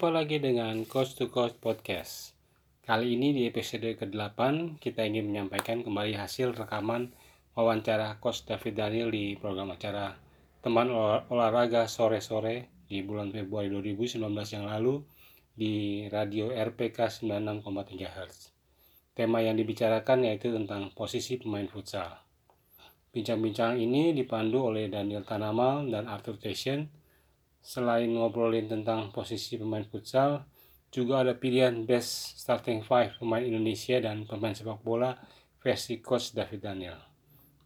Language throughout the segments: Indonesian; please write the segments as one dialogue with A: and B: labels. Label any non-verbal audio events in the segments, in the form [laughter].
A: Jumpa lagi dengan Coast to Coast Podcast. Kali ini di episode ke-8 kita ingin menyampaikan kembali hasil rekaman wawancara Coach David Daniel di program acara Teman Olah- Olahraga Sore-Sore di bulan Februari 2019 yang lalu di radio RPK 96,3 Hz. Tema yang dibicarakan yaitu tentang posisi pemain futsal. Bincang-bincang ini dipandu oleh Daniel Tanamal dan Arthur Tation Selain ngobrolin tentang posisi pemain futsal, juga ada pilihan best starting five pemain Indonesia dan pemain sepak bola versi coach David Daniel.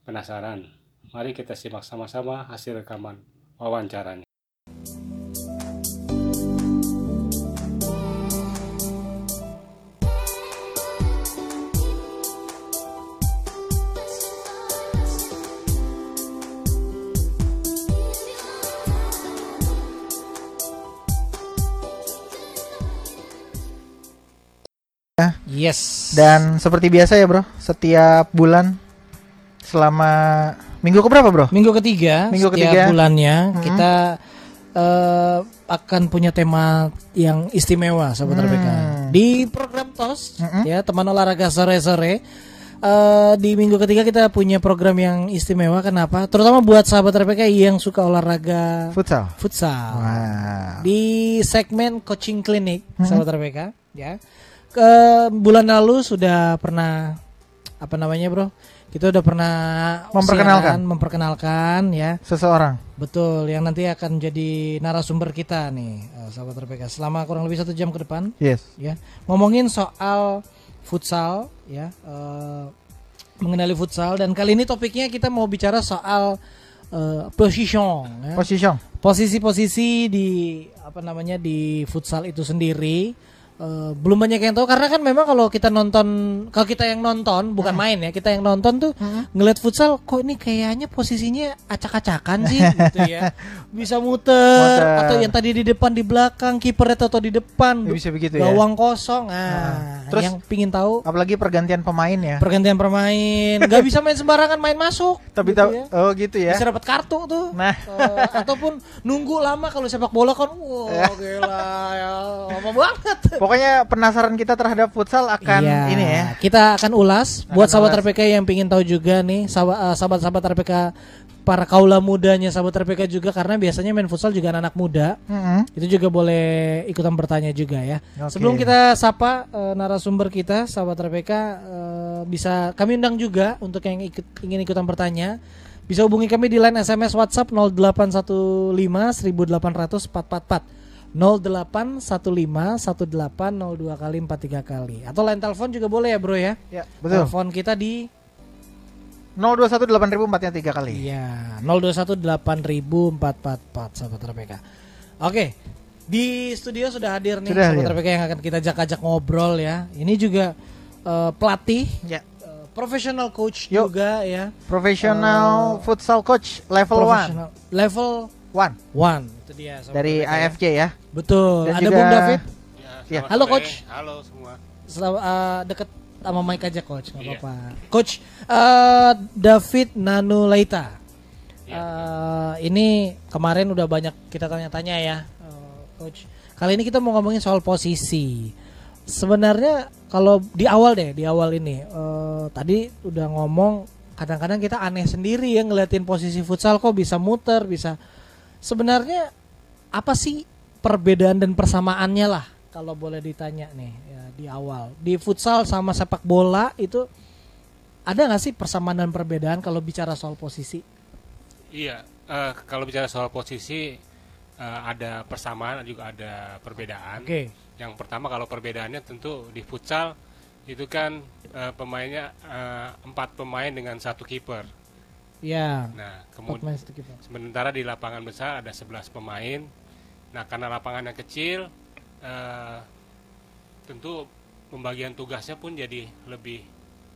A: Penasaran? Mari kita simak sama-sama hasil rekaman wawancaranya.
B: Yes.
C: Dan seperti biasa ya bro, setiap bulan selama minggu keberapa bro?
B: minggu ketiga
C: Minggu
B: setiap
C: ketiga.
B: bulannya
C: Mhm.
B: kita eh, akan punya tema yang istimewa sahabat
C: Hmm.
B: RPK. Di program TOS
C: Mhm.
B: ya teman olahraga sore-sore eh, di minggu ketiga kita punya program yang istimewa kenapa? Terutama buat sahabat RPK yang suka olahraga
C: Futsal.
B: futsal.
C: Wow.
B: Di segmen coaching klinik
C: Mhm.
B: sahabat RPK ya. Ke bulan lalu sudah pernah apa namanya, Bro? Kita udah pernah
C: Memperkenalkan.
B: siaran, memperkenalkan ya.
C: Seseorang.
B: Betul, yang nanti akan jadi narasumber kita nih, eh, sahabat RPK. Selama kurang lebih satu jam ke depan,
C: Yes.
B: ya, ngomongin soal futsal, ya, eh, mengenali futsal. Dan kali ini topiknya kita mau bicara soal eh, position, ya.
C: Position.
B: posisi-posisi di apa namanya di futsal itu sendiri. Eh, belum banyak yang tahu karena kan memang kalau kita nonton, kalau kita yang nonton bukan main ya, kita yang nonton tuh ngelihat futsal, kok ini kayaknya posisinya acak-acakan sih, [laughs] gitu ya. Bisa muter,
C: Muter.
B: atau yang tadi di depan di belakang, kipernya atau di depan,
C: Ya, bisa begitu ya.
B: gawang kosong. Nah,
C: Nah, terus-
B: yang pingin tahu
C: Apalagi pergantian pemain ya.
B: pergantian pemain, nggak bisa main sembarangan main masuk.
C: Tapi
B: gitu
C: tahu
B: ya.
C: oh gitu ya.
B: Bisa dapat kartu tuh.
C: Nah.
B: Eh, ataupun nunggu lama kalau sepak bola kan [laughs]
C: Ya.
B: gila ya lama banget. [laughs]
C: Pokoknya penasaran kita terhadap futsal akan
B: Iya,
C: ini ya.
B: Kita akan ulas buat
C: Akan
B: sahabat
C: ulas.
B: RPK yang pingin tahu juga nih, sahabat eh, sahabat-sahabat RPK para kaula mudanya sahabat RPK juga karena biasanya main futsal juga anak-anak muda.
C: Mm-mm.
B: Itu juga boleh ikutan bertanya juga ya.
C: Oke.
B: Sebelum kita sapa eh, narasumber kita, sahabat RPK eh, bisa kami undang juga untuk yang ikut ingin ikutan bertanya. Bisa hubungi kami di line SMS WhatsApp 0815 1800 444 0815 1802 kali 43 kali atau line telepon juga boleh ya bro ya
C: Ya, betul.
B: telepon kita di
C: 021 8000 empatnya 3 kali.
B: Iya, 0218.444 sahabat RPK. Oke, di studio sudah hadir nih
C: Sudah
B: sahabat
C: hadir.
B: RPK yang akan kita ajak-ajak ngobrol ya. Ini juga eh, pelatih,
C: Ya.
B: eh, professional coach
C: Yuk.
B: juga ya.
C: Professional futsal coach level 1.
B: Professional level
C: 1
B: one itu dia
C: dari. AFC ya.
B: Betul.
C: Dan
B: Ada
C: juga-
B: Bung David.
C: Ya.
A: selamat
B: Halo,
A: sore.
B: Coach.
A: Halo semua.
B: Selamat eh, deket sama mic aja coach, nggak
A: Iya.
B: apa-apa. Coach eh, David Nanulaita.
A: Iya,
B: Eh, ini kemarin udah banyak kita tanya-tanya ya, eh, coach. Kali ini kita mau ngomongin soal posisi. Sebenarnya kalau di awal deh, di awal ini eh, tadi udah ngomong kadang-kadang kita aneh sendiri ya ngeliatin posisi futsal kok bisa muter, bisa. Sebenarnya apa sih perbedaan dan persamaannya lah kalau boleh ditanya nih ya, di awal di futsal sama sepak bola itu ada nggak sih persamaan dan perbedaan kalau bicara soal posisi?
A: Iya, eh, kalau bicara soal posisi eh, ada persamaan juga ada perbedaan.
B: Oke.
A: Yang pertama kalau perbedaannya tentu di futsal itu kan eh, pemainnya eh, empat pemain dengan satu kiper.
B: Ya.
A: Nah, kemudian sementara di lapangan besar ada 11 pemain. Nah, karena lapangannya kecil, eh, tentu pembagian tugasnya pun jadi lebih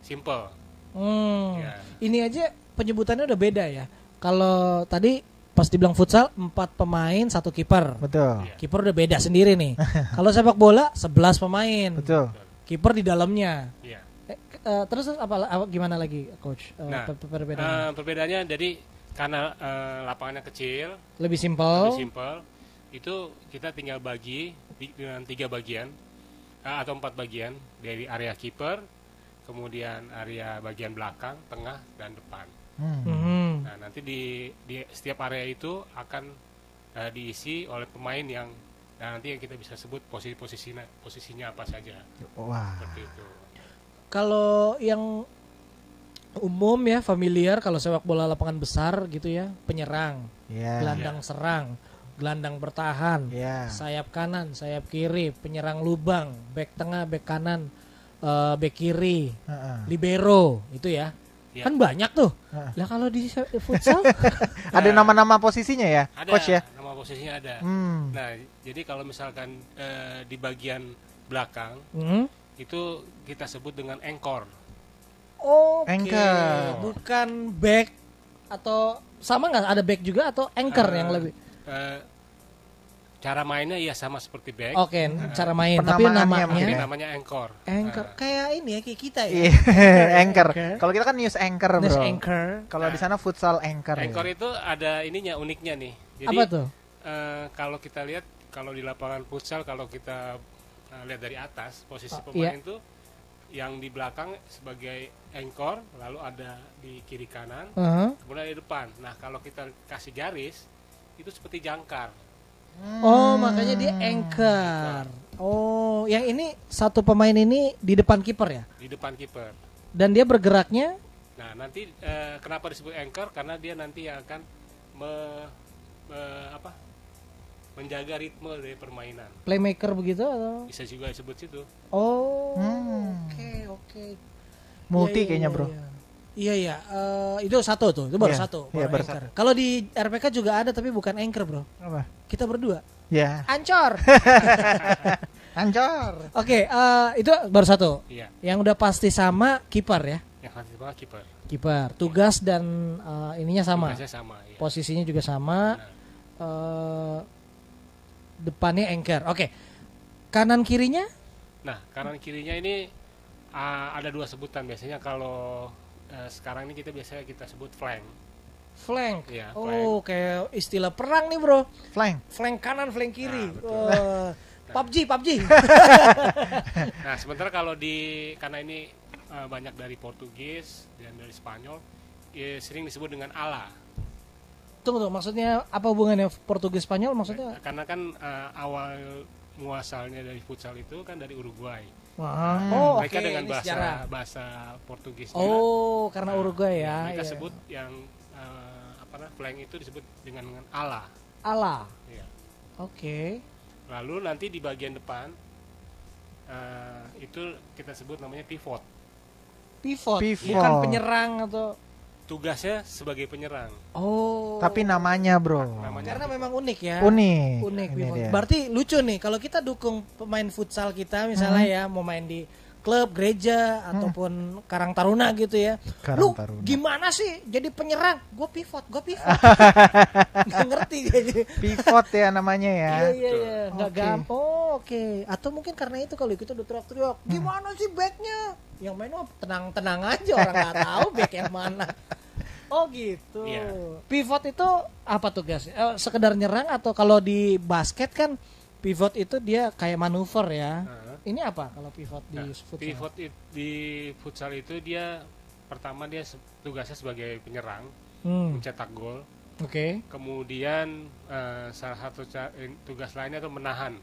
A: simple.
B: Hmm.
A: Ya.
B: Ini aja penyebutannya udah beda ya. Kalau tadi pas dibilang futsal empat pemain satu kiper.
C: Betul.
A: Iya.
B: Kiper udah beda sendiri nih. [laughs] Kalau sepak bola 11 pemain.
C: Betul.
B: Kiper di dalamnya.
A: Iya.
B: Eh, eh, terus apa, apa gimana lagi coach? Eh,
A: Nah,
B: per- per- perbedaannya?
A: Eh, perbedaannya jadi karena eh, lapangannya kecil,
B: lebih simpel.
A: lebih simple. Itu kita tinggal bagi dengan tiga bagian atau empat bagian dari area kiper, kemudian area bagian belakang, tengah dan depan.
C: Hmm.
A: Nah nanti di di setiap area itu akan eh, diisi oleh pemain yang nah, nanti yang kita bisa sebut posisi posisinya posisinya apa saja
C: Wah.
A: seperti itu.
B: Kalau yang umum ya familiar kalau sepak bola lapangan besar gitu ya, penyerang,
C: Ya.
B: gelandang serang, gelandang bertahan,
C: Ya.
B: sayap kanan, sayap kiri, penyerang lubang, back tengah, back kanan, eh, back kiri,
C: Heeh.
B: libero itu ya.
A: Ya.
B: Kan banyak tuh.
C: Heeh.
B: Lah kalau di futsal [laughs]
C: Ada nama-nama posisinya ya,
A: Ada
C: coach ya?
A: nama posisinya ada.
C: Hmm.
A: Nah jadi kalau misalkan eh, di bagian belakang
B: Hmm?
A: itu kita sebut dengan anchor.
B: Oke,
C: Anchor.
B: bukan back atau sama nggak ada back juga atau anchor
A: Eh,
B: yang lebih
A: eh, cara mainnya ya sama seperti back.
B: Oke, cara main tapi namanya
C: ya?
A: namanya anchor.
B: anchor
A: Nah,
B: kayak ini ya kayak kita ya.
C: Iya, [laughs] anchor. Kalau kita kan news anchor,
B: News
C: bro.
B: anchor.
C: Kalau di sana futsal anchor. ya.
A: anchor itu ada ininya uniknya nih. Jadi
B: Apa tuh?
A: eh, kalau kita lihat kalau di lapangan futsal kalau kita eh, lihat dari atas posisi
B: Oh,
A: pemain itu yang di belakang sebagai anchor lalu ada di kiri kanan
B: Uh-huh.
A: kemudian di depan. Nah kalau kita kasih garis itu seperti jangkar.
B: Oh, makanya dia anchor. Oh, yang ini satu pemain ini di depan kiper ya.
A: di depan kiper.
B: Dan dia bergeraknya
A: Nah, nanti eh, kenapa disebut anchor? Karena dia nanti yang akan me- me- apa? menjaga ritme dari permainan.
B: playmaker begitu atau?
A: Bisa juga disebut situ.
B: Oh,
C: Hmm.
B: oke oke.
C: Multi
B: Iya, iya,
C: kayaknya,
B: iya,
C: bro.
B: Iya iya, iya. Eh, itu satu tuh, itu baru
C: Iya,
B: satu.
C: iya,
B: baru
C: baru
B: anchor. Kalau di RPK juga ada tapi bukan anchor bro.
C: Apa?
B: Kita berdua.
C: Ya,
B: Ancor. [laughs]
C: ancor.
B: Oke, eh, itu baru satu.
A: Iya,
B: Yang udah pasti sama kiper ya.
A: yang nanti sama kiper.
B: Kiper. Tugas dan eh, ininya sama.
A: Tugasnya sama, ya.
B: Posisinya juga sama.
A: Nah,
B: eh, depannya anchor. Oke. Kanan kirinya?
A: Nah, kanan kirinya ini ah, ada dua sebutan biasanya kalau eh, sekarang ini kita biasanya kita sebut flank.
B: Flank.
A: Iya,
B: oh, kayak istilah perang nih, Bro.
C: Flank.
B: Flank kanan, flank kiri.
A: Nah, betul.
B: Wah. PUBG, PUBG.
A: Nah, [laughs] sementara kalau di karena ini eh, banyak dari Portugis dan dari Spanyol ya, sering disebut dengan ala.
B: tunggu tuh, maksudnya apa hubungannya Portugis Spanyol maksudnya?
A: Karena kan eh, awal muasalnya dari futsal itu kan dari Uruguay.
B: Wah. Oh,
A: mereka
B: oke,
A: dengan bahasa
B: sejarah.
A: bahasa Portugis.
B: Oh, karena Uruguay ya.
A: mereka
B: iya.
A: sebut yang eh, apa namanya flank itu disebut dengan, dengan ala.
B: ala.
A: Ya.
B: Oke.
A: Lalu nanti di bagian depan eh, itu kita sebut namanya pivot.
B: Pivot.
C: Pivot.
B: Bukan penyerang atau
A: Tugasnya sebagai penyerang.
B: Oh.
C: Tapi namanya, bro.
A: Namanya
B: karena memang unik ya.
C: Unik.
B: Unik. Berarti lucu nih kalau kita dukung pemain futsal kita misalnya
C: Hmm.
B: ya mau main di klub, gereja ataupun Karang Taruna gitu ya.
C: Karang
B: Lu
C: Taruna.
B: gimana sih jadi penyerang? Gue pivot, gue pivot. [laughs] Gak ngerti jadi.
C: Pivot ya namanya ya.
B: Iya iya iya, nggak
C: Oke.
B: gampang. Oh, Oke, atau mungkin karena itu kalau kita udah teriak-teriak,
C: Hmm.
B: gimana sih backnya? Yang main mah tenang-tenang aja orang nggak [laughs] tahu back yang mana. Oh gitu.
A: Iya.
B: Pivot itu apa tugasnya? Eh, sekedar nyerang atau kalau di basket kan pivot itu dia kayak manuver ya. Ini apa kalau pivot di
A: Nah,
B: futsal?
A: pivot it- di futsal itu dia pertama dia se- tugasnya sebagai penyerang,
B: Hmm,
A: mencetak gol.
B: Oke.
A: Kemudian eh, salah satu eh, tugas lainnya itu menahan.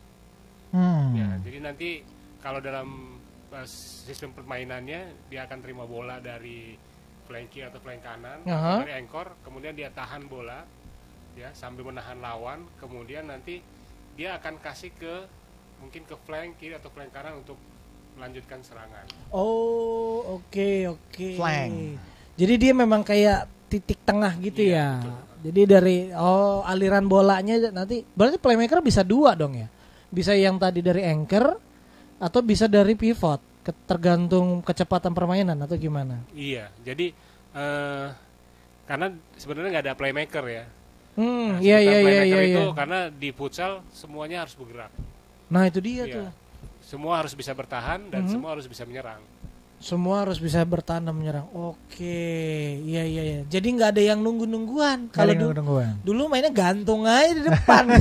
C: Hmm.
A: Ya, jadi nanti kalau dalam eh, sistem permainannya dia akan terima bola dari flank kiri atau flank kanan
B: Aha.
A: atau dari anchor, kemudian dia tahan bola ya sambil menahan lawan, kemudian nanti dia akan kasih ke mungkin ke flank kiri atau flank kanan untuk melanjutkan serangan.
B: Oh, oke oke.
C: Flank.
B: Jadi dia memang kayak titik tengah gitu
A: Iya,
B: ya.
A: betul.
B: Jadi dari oh aliran bolanya nanti berarti playmaker bisa dua dong ya. Bisa yang tadi dari anchor atau bisa dari pivot, ke- tergantung kecepatan permainan atau gimana.
A: Iya, jadi eh, karena sebenarnya nggak ada playmaker ya.
B: Hmm,
A: Nah,
B: iya iya iya
A: playmaker
B: iya.
A: itu
B: iya.
A: karena di futsal semuanya harus bergerak.
B: Nah, itu dia
A: Iya.
B: tuh.
A: Semua harus bisa bertahan dan
B: Mhm.
A: semua harus bisa menyerang.
B: Semua harus bisa bertahan dan menyerang. Oke, iya iya iya. Jadi nggak ada yang nunggu nungguan. Kalau
C: Kali
B: du-
C: nunggu-nungguan.
B: dulu mainnya gantung aja di depan. [laughs]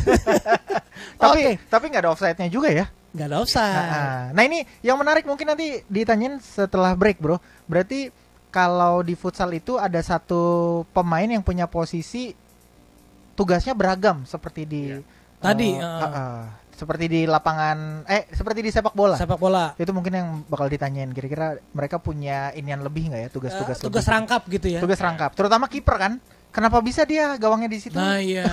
C: Tapi
B: Oke,
C: tapi nggak ada offside-nya juga ya.
B: nggak ada offside.
C: Nah, nah ini yang menarik mungkin nanti ditanyain setelah break bro. Berarti kalau di futsal itu ada satu pemain yang punya posisi tugasnya beragam seperti di
A: Iya.
B: Tadi, uh.
C: uh, uh, seperti di lapangan eh seperti di sepak bola.
B: Sepak bola.
C: itu mungkin yang bakal ditanyain kira-kira mereka punya inian lebih nggak ya tugas-tugas
B: Eh, tugas
C: lebih?
B: rangkap gitu ya.
C: tugas rangkap terutama kiper kan kenapa bisa dia gawangnya di situ
B: Nah iya. [laughs]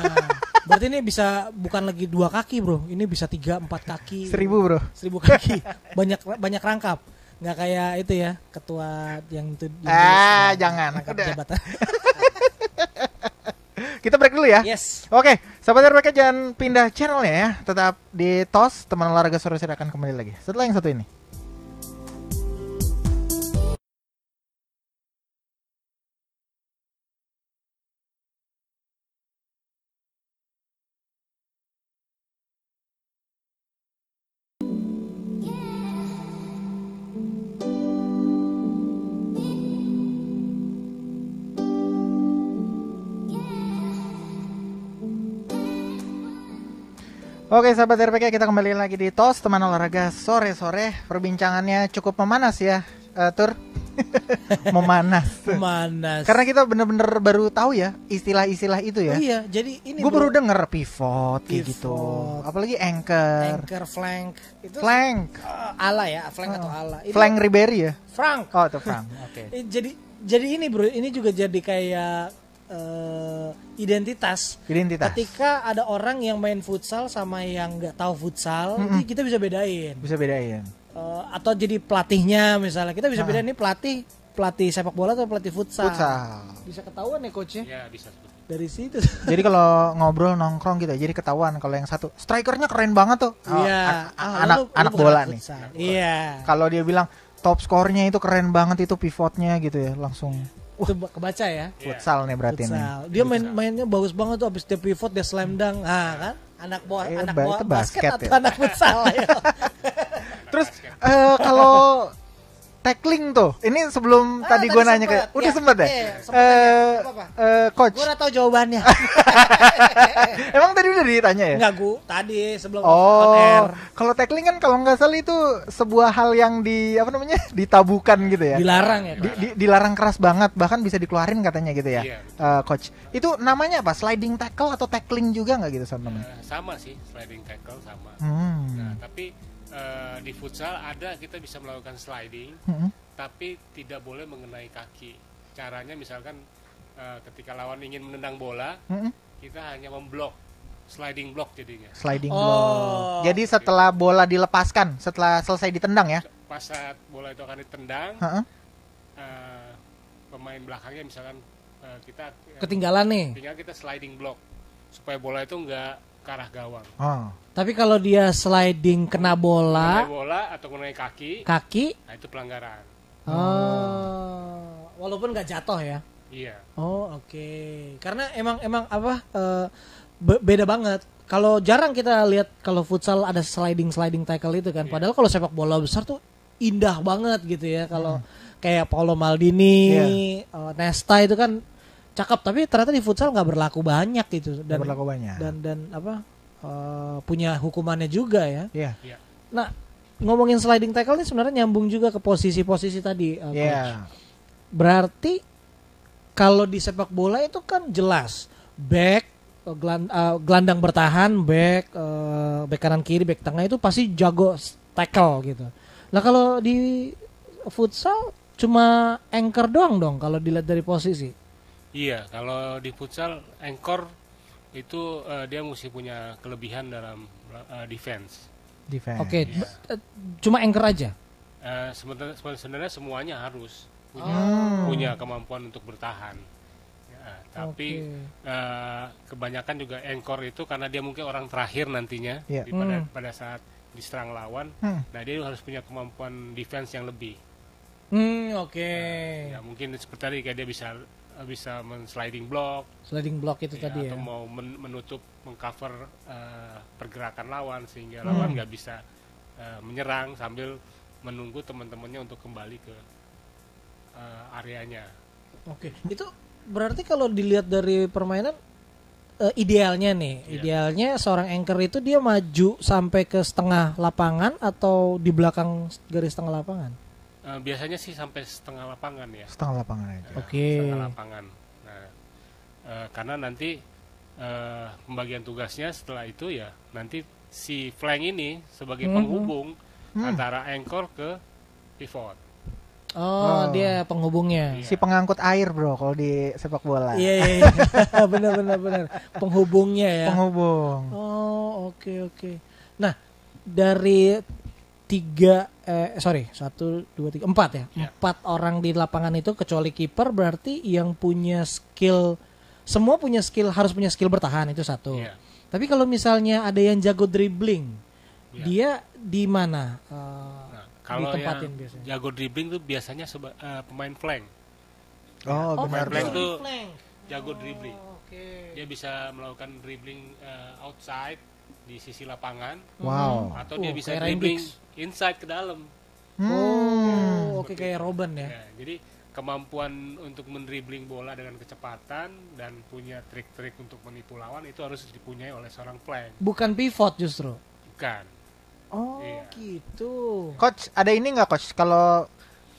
B: Berarti ini bisa bukan lagi dua kaki bro. Ini bisa tiga empat kaki.
C: seribu bro
B: Seribu kaki. [laughs] banyak banyak rangkap. Nggak kayak itu ya ketua yang itu. yang
C: Ah, jangan. Udah.
B: jabatan. [laughs]
C: kita break dulu ya
B: yes.
C: Oke, sahabat RPK jangan pindah channelnya ya. Tetap di TOS, teman olahraga sore-sore akan kembali lagi. Setelah yang satu ini. Oke, sahabat RPK kita kembali lagi di TOS, teman olahraga sore-sore. Perbincangannya cukup memanas ya, eh, Tur. [laughs] memanas.
B: Manas.
C: Karena kita bener-bener baru tahu ya istilah-istilah itu ya.
B: Oh iya, jadi ini
C: Gue baru denger pivot kayak gitu.
B: Pivot.
C: Apalagi anchor,
B: anchor flank itu
C: flank,
B: eh, ala ya, flank atau ala. Itu
C: flank Ribery ya.
B: Frank.
C: Oh, itu flank. Oke. [laughs]
B: Eh, jadi jadi ini bro, ini juga jadi kayak eh, identitas.
C: Identitas.
B: Ketika ada orang yang main futsal sama yang nggak tahu futsal,
C: Mm-mm.
B: itu kita bisa bedain.
C: Bisa bedain.
B: Eh, atau jadi pelatihnya misalnya, kita bisa bedain ini pelatih pelatih sepak bola atau pelatih futsal.
C: Futsal.
B: Bisa ketahuan ya coachnya
A: Ya bisa
B: dari situ.
C: Jadi kalau ngobrol nongkrong gitu, ya, jadi ketahuan kalau yang satu strikernya keren banget tuh. Oh,
B: Iya. Ah,
C: anak
B: lu- lu
C: anak
B: bukan
C: bola nih.
B: Iya.
C: Kalau dia bilang top skornya itu keren banget itu pivotnya gitu ya, langsung
B: Itu kebaca ya.
A: Iya.
C: futsal nih berarti nih.
B: Futsal. Dia main mainnya bagus banget tuh abis dia pivot dia slam dunk. Ah kan? Anak bola,
C: Eh,
B: anak
C: ba-
B: bola
C: itu
B: basket,
C: basket
B: atau
C: ya.
B: anak futsal [laughs] ya.
C: Terus eh, kalau tackling tuh, ini sebelum
B: Ah,
C: tadi
B: tadi
C: gue nanya ke, udah
B: Ya,
C: sempet ya?
B: iya, sempet
C: Eh.
B: Nggak apa-apa.
C: eh, coach,
B: Gue tahu jawabannya. [laughs]
C: emang tadi udah ditanya ya?
B: Enggak, gue tadi sebelum on air
C: Oh, kalau tackling kan kalau nggak salah itu sebuah hal yang di apa namanya ditabukan gitu ya.
B: dilarang ya.
C: Di- di- dilarang keras banget, bahkan bisa dikeluarin katanya gitu ya,
A: Iya.
C: Eh, coach. Itu namanya apa? Sliding tackle atau tackling juga nggak gitu sama namanya?
A: Eh, sama sih sliding tackle sama.
C: Hmm.
A: Nah, tapi eh, di futsal ada kita bisa melakukan sliding,
C: Hmm.
A: tapi tidak boleh mengenai kaki. Caranya misalkan eh, ketika lawan ingin menendang bola,
C: Hmm.
A: kita hanya memblok, sliding block jadinya.
C: Sliding
B: Oh.
C: block. Jadi setelah bola dilepaskan, setelah selesai ditendang ya?
A: Pas saat bola itu akan ditendang,
C: Heeh.
A: eh, pemain belakangnya misalkan eh, kita
B: Ketinggalan nih.
A: tinggal kita sliding block supaya bola itu nggak ke arah gawang.
C: Oh.
B: Tapi kalau dia sliding kena bola,
A: bola atau mengenai kaki,
B: kaki,
A: nah itu pelanggaran.
B: oh, walaupun nggak jatuh ya.
A: Iya.
B: Oh oke, karena emang emang apa eh, be- beda banget. Kalau jarang kita lihat kalau futsal ada sliding sliding tackle itu kan. Padahal kalau sepak bola besar tuh indah banget gitu ya. Kalau kayak Paolo Maldini, eh, Nesta itu kan cakep. Tapi ternyata di futsal nggak berlaku banyak gitu.
C: Dan
B: Dan
C: berlaku banyak.
B: dan dan apa eh, punya hukumannya juga ya.
C: Iya.
A: Iya.
B: Nah ngomongin sliding tackle ini sebenarnya nyambung juga ke posisi-posisi tadi. eh,
C: Iya.
B: Coach. Berarti kalau di sepak bola itu kan jelas back eh, gelan- eh, gelandang bertahan, back eh, back kanan kiri, back tengah itu pasti jago tackle gitu. Nah kalau di futsal cuma anchor doang dong kalau dilihat dari posisi.
A: Iya, kalau di futsal anchor itu eh, dia mesti punya kelebihan dalam eh, defense.
C: Defense.
B: Oke, b- eh, cuma anchor aja.
A: Eh, sebenarnya sebenarnya semuanya harus punya,
C: Hmm.
A: punya kemampuan untuk bertahan. Ya, tapi
B: Oke.
A: eh, kebanyakan juga anchor itu karena dia mungkin orang terakhir nantinya
C: Iya.
A: di pada
B: Hmm.
A: pada saat diserang lawan.
C: Hmm.
A: Nah dia harus punya kemampuan defense yang lebih.
B: Hmm, oke.
A: Ya mungkin seperti tadi kayak dia bisa bisa men-sliding block
B: Sliding block itu
A: ya,
B: tadi ya.
A: atau mau men- menutup mengcover eh, pergerakan lawan sehingga
B: Hmm.
A: lawan nggak bisa eh, menyerang sambil menunggu teman-temannya untuk kembali ke eh, areanya.
B: Oke. Itu berarti kalau dilihat dari permainan eh, idealnya nih,
A: Iya.
B: idealnya seorang anchor itu dia maju sampai ke setengah lapangan atau di belakang garis setengah lapangan.
A: Eh, biasanya sih sampai setengah lapangan ya.
C: Setengah lapangan aja.
A: Ya,
B: Oke.
A: setengah lapangan. Nah, eh, karena nanti eh, pembagian tugasnya setelah itu ya nanti si flank ini sebagai
B: Mhm.
A: penghubung
C: Hmm.
A: antara anchor ke pivot.
B: Oh,
C: Oh.
B: dia penghubungnya.
A: Iya.
C: Si pengangkut air bro kalau di sepak bola.
B: Iya, iya, iya. [laughs] benar benar benar. Penghubungnya ya.
C: Penghubung.
B: Oh, oke oke. Nah, dari tiga eh sorry satu dua tiga empat ya
A: Ya.
B: empat orang di lapangan itu kecuali kiper berarti yang punya skill semua punya skill harus punya skill bertahan itu satu.
A: Iya.
B: Tapi kalau misalnya ada yang jago dribbling,
A: Iya.
B: dia di mana? Eh,
A: Nah, kalau
B: ditempatin
A: yang
B: biasanya.
A: jago dribbling tuh biasanya seba- eh, pemain flank.
C: Oh,
B: Oh,
C: benar
A: flank tuh jago dribbling.
B: Oh, Oke.
A: Dia bisa melakukan dribbling eh, outside di sisi lapangan
C: Wow.
A: atau
B: Oh,
A: dia bisa
B: kayak Ryan
A: dribbling inside ke dalam.
C: Hmm.
B: Oh, oke kayak Robin ya.
A: Ya, jadi kemampuan untuk mendribbling bola dengan kecepatan dan punya trik-trik untuk menipu lawan itu harus dipunyai oleh seorang flank.
B: Bukan pivot justru.
A: Bukan.
B: Oh,
A: Iya.
B: gitu.
C: Coach, ada ini nggak coach? Kalau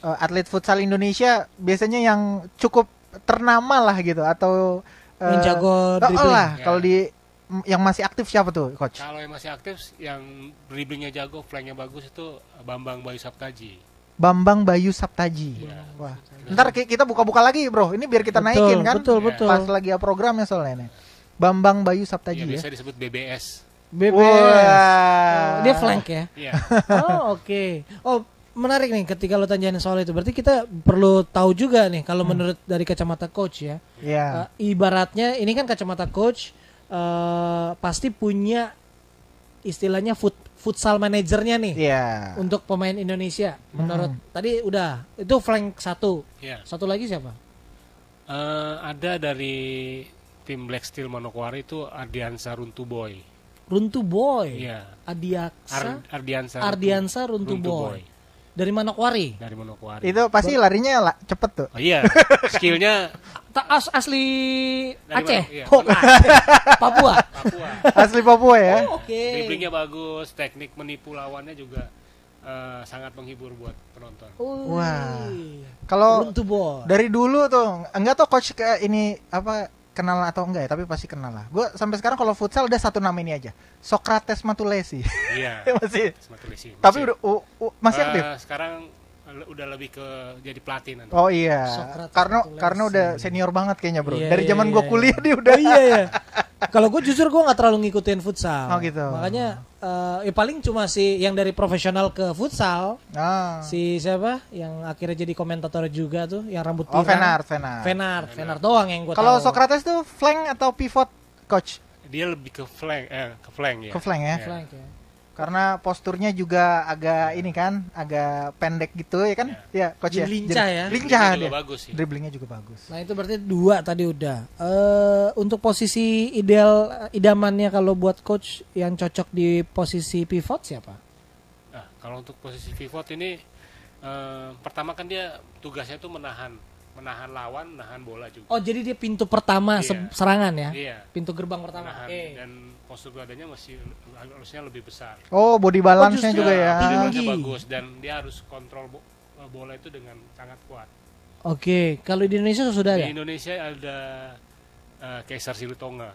C: uh, atlet futsal Indonesia biasanya yang cukup ternama lah gitu atau uh,
B: Yang jago
C: oh,
B: dribbling.
C: lah
A: Ya.
C: kalau di m- yang masih aktif siapa tuh coach?
A: Kalau yang masih aktif, yang dribblingnya jago, flanknya bagus itu Bambang Bayu Saptaji.
C: Bambang Bayu Saptaji.
A: Iya.
C: Wah. Ntar ki- kita buka-buka lagi bro. Ini biar kita
B: Betul,
C: naikin kan.
B: Betul,
A: Iya.
B: betul.
C: Pas lagi ya programnya soalnya nih. Bambang Bayu
A: Ya,
C: Saptaji ya.
A: biasa disebut BBS.
B: BBS.
C: Wah.
B: Oh, dia flank ya.
A: Iya. [laughs]
B: Oh, oke. Oh, menarik nih ketika lo tanyain soal itu. Berarti kita perlu tahu juga nih kalau menurut dari kacamata coach ya.
C: Iya.
B: Eh, ibaratnya ini kan kacamata coach eh, pasti punya istilahnya foot, futsal manajernya nih
C: Iya.
B: untuk pemain Indonesia. Menurut tadi udah itu flank satu.
A: Iya.
B: Satu lagi siapa?
A: Eh, ada dari tim Black Steel Manokwari itu Ardiansa Runtuboy.
B: Runtu Boy.
A: Iya.
B: Adiaksa
A: Ar- Ardiansa.
B: Ardiansa Runtu
A: Runtu
B: Boy. Dari Manokwari.
A: dari Manokwari.
C: Itu pasti larinya lah cepet tuh.
A: Oh iya, [laughs] skillnya
B: as- asli
A: Dari
B: Aceh.
A: mana? Iya.
B: Oh, [laughs] Aceh. Papua.
A: Papua.
C: Asli Papua ya.
B: Oh, Oke.
A: Dribblingnya bagus, teknik menipu lawannya juga eh, sangat menghibur buat penonton.
B: Oh,
C: Wah. Kalau dari dulu tuh enggak tau coach kayak ini apa kenal atau enggak ya tapi pasti kenal lah gue sampai sekarang kalau futsal udah satu nama ini aja Socrates Matulesi
A: Iya. [laughs]
C: masih
A: Sematulisi.
C: tapi udah u- u- masih
A: Eh,
C: aktif
A: sekarang udah lebih ke jadi pelatih nanti.
C: oh iya
B: Socrates
C: karena karena udah senior banget kayaknya bro
B: Iya,
C: dari
B: iya,
C: zaman
B: iya,
C: gue
B: iya.
C: kuliah dia udah
B: Oh iya ya. [laughs] Kalau gue jujur gue nggak terlalu ngikutin futsal.
C: Oh, gitu.
B: Makanya eh, ya paling cuma si yang dari profesional ke futsal
C: ah.
B: si siapa yang akhirnya jadi komentator juga tuh yang rambut
C: oh
B: pirang.
C: Fenar Fenar
B: Fenar, Fenar doang yang gue
C: kalau Socrates tuh flank atau pivot coach
A: Dia lebih ke flank, eh, ke flank ya.
C: ke flank ya
A: Iya.
B: flank ya.
C: Karena posturnya juga agak ini kan agak pendek gitu ya kan ya coach ya
B: Jadi lincah ya.
C: lincah
A: Dribblingnya
C: dia
A: juga bagus sih.
C: dribblingnya juga bagus
B: Nah itu berarti dua tadi udah. eh untuk posisi ideal idamannya kalau buat coach yang cocok di posisi pivot siapa?
A: Nah, kalau untuk posisi pivot ini eh, pertama kan dia tugasnya tuh menahan menahan lawan, menahan bola juga.
B: Oh jadi dia pintu pertama
A: Iya.
B: se- serangan ya?
A: Iya.
B: Pintu gerbang pertama.
A: Menahan
B: Oke.
A: dan postur badannya masih harusnya lebih besar.
C: oh body balance-nya
B: justru
C: juga ya
B: tinggi.
A: Balance-nya bagus dan dia harus kontrol bo- eh, bola itu dengan sangat kuat.
B: Oke, kalau di Indonesia sudah
A: Di
B: ada
A: Indonesia ada eh, Kaisar Silutonga.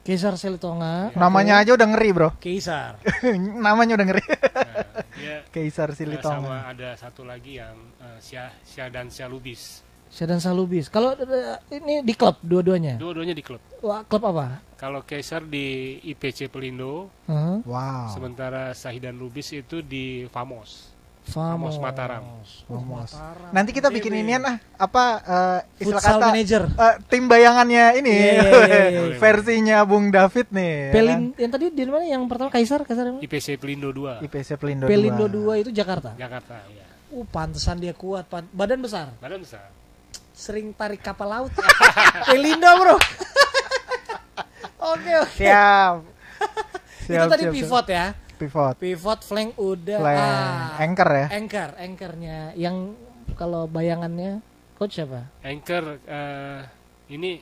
B: Kaisar Silitonga.
C: namanya aja udah ngeri bro
B: Kaisar. [laughs]
C: namanya udah ngeri
A: Nah, dia [laughs]
C: Kaisar
A: eh, sama
C: Silitonga
A: ada satu lagi yang uh, Sia Sia dan Sia Lubis.
B: Syadan Salubis. Kalau eh, ini di klub dua-duanya.
A: Dua-duanya di klub.
B: Wah, klub apa?
A: Kalau Kaisar di IPC Pelindo,
B: Huh?
C: wow
A: sementara Sahidan Lubis itu di Famos.
B: Famos.
A: Mataram.
C: Famos.
B: Mataram.
C: nanti kita bikin inian ah apa eh, istilah
B: Futsal
C: kata
B: manager.
C: eh, tim bayangannya ini
B: Iya, iya, iya,
A: iya. [laughs]
C: versinya Bung David nih ya
B: Pelin
C: kan?
B: yang tadi di mana yang pertama Kaisar Kaisar yang mana?
A: IPC Pelindo 2,
C: IPC Pelindo,
B: Pelindo
C: 2.
B: 2 itu Jakarta.
A: Jakarta. Ya.
B: Uh, pantesan dia kuat, Pan. badan besar.
A: Badan besar.
B: Sering tarik kapal laut. [laughs] Pelindo, Bro. [laughs] Oke, oke.
C: siap [laughs]
B: Itu
C: Siap,
B: tadi
C: siap, siap.
B: pivot ya.
C: pivot
B: Pivot flank udah.
C: Flank.
B: Ah,
C: anchor ya
B: anchor, anchornya yang kalau bayangannya coach siapa?
A: Anchor eh, ini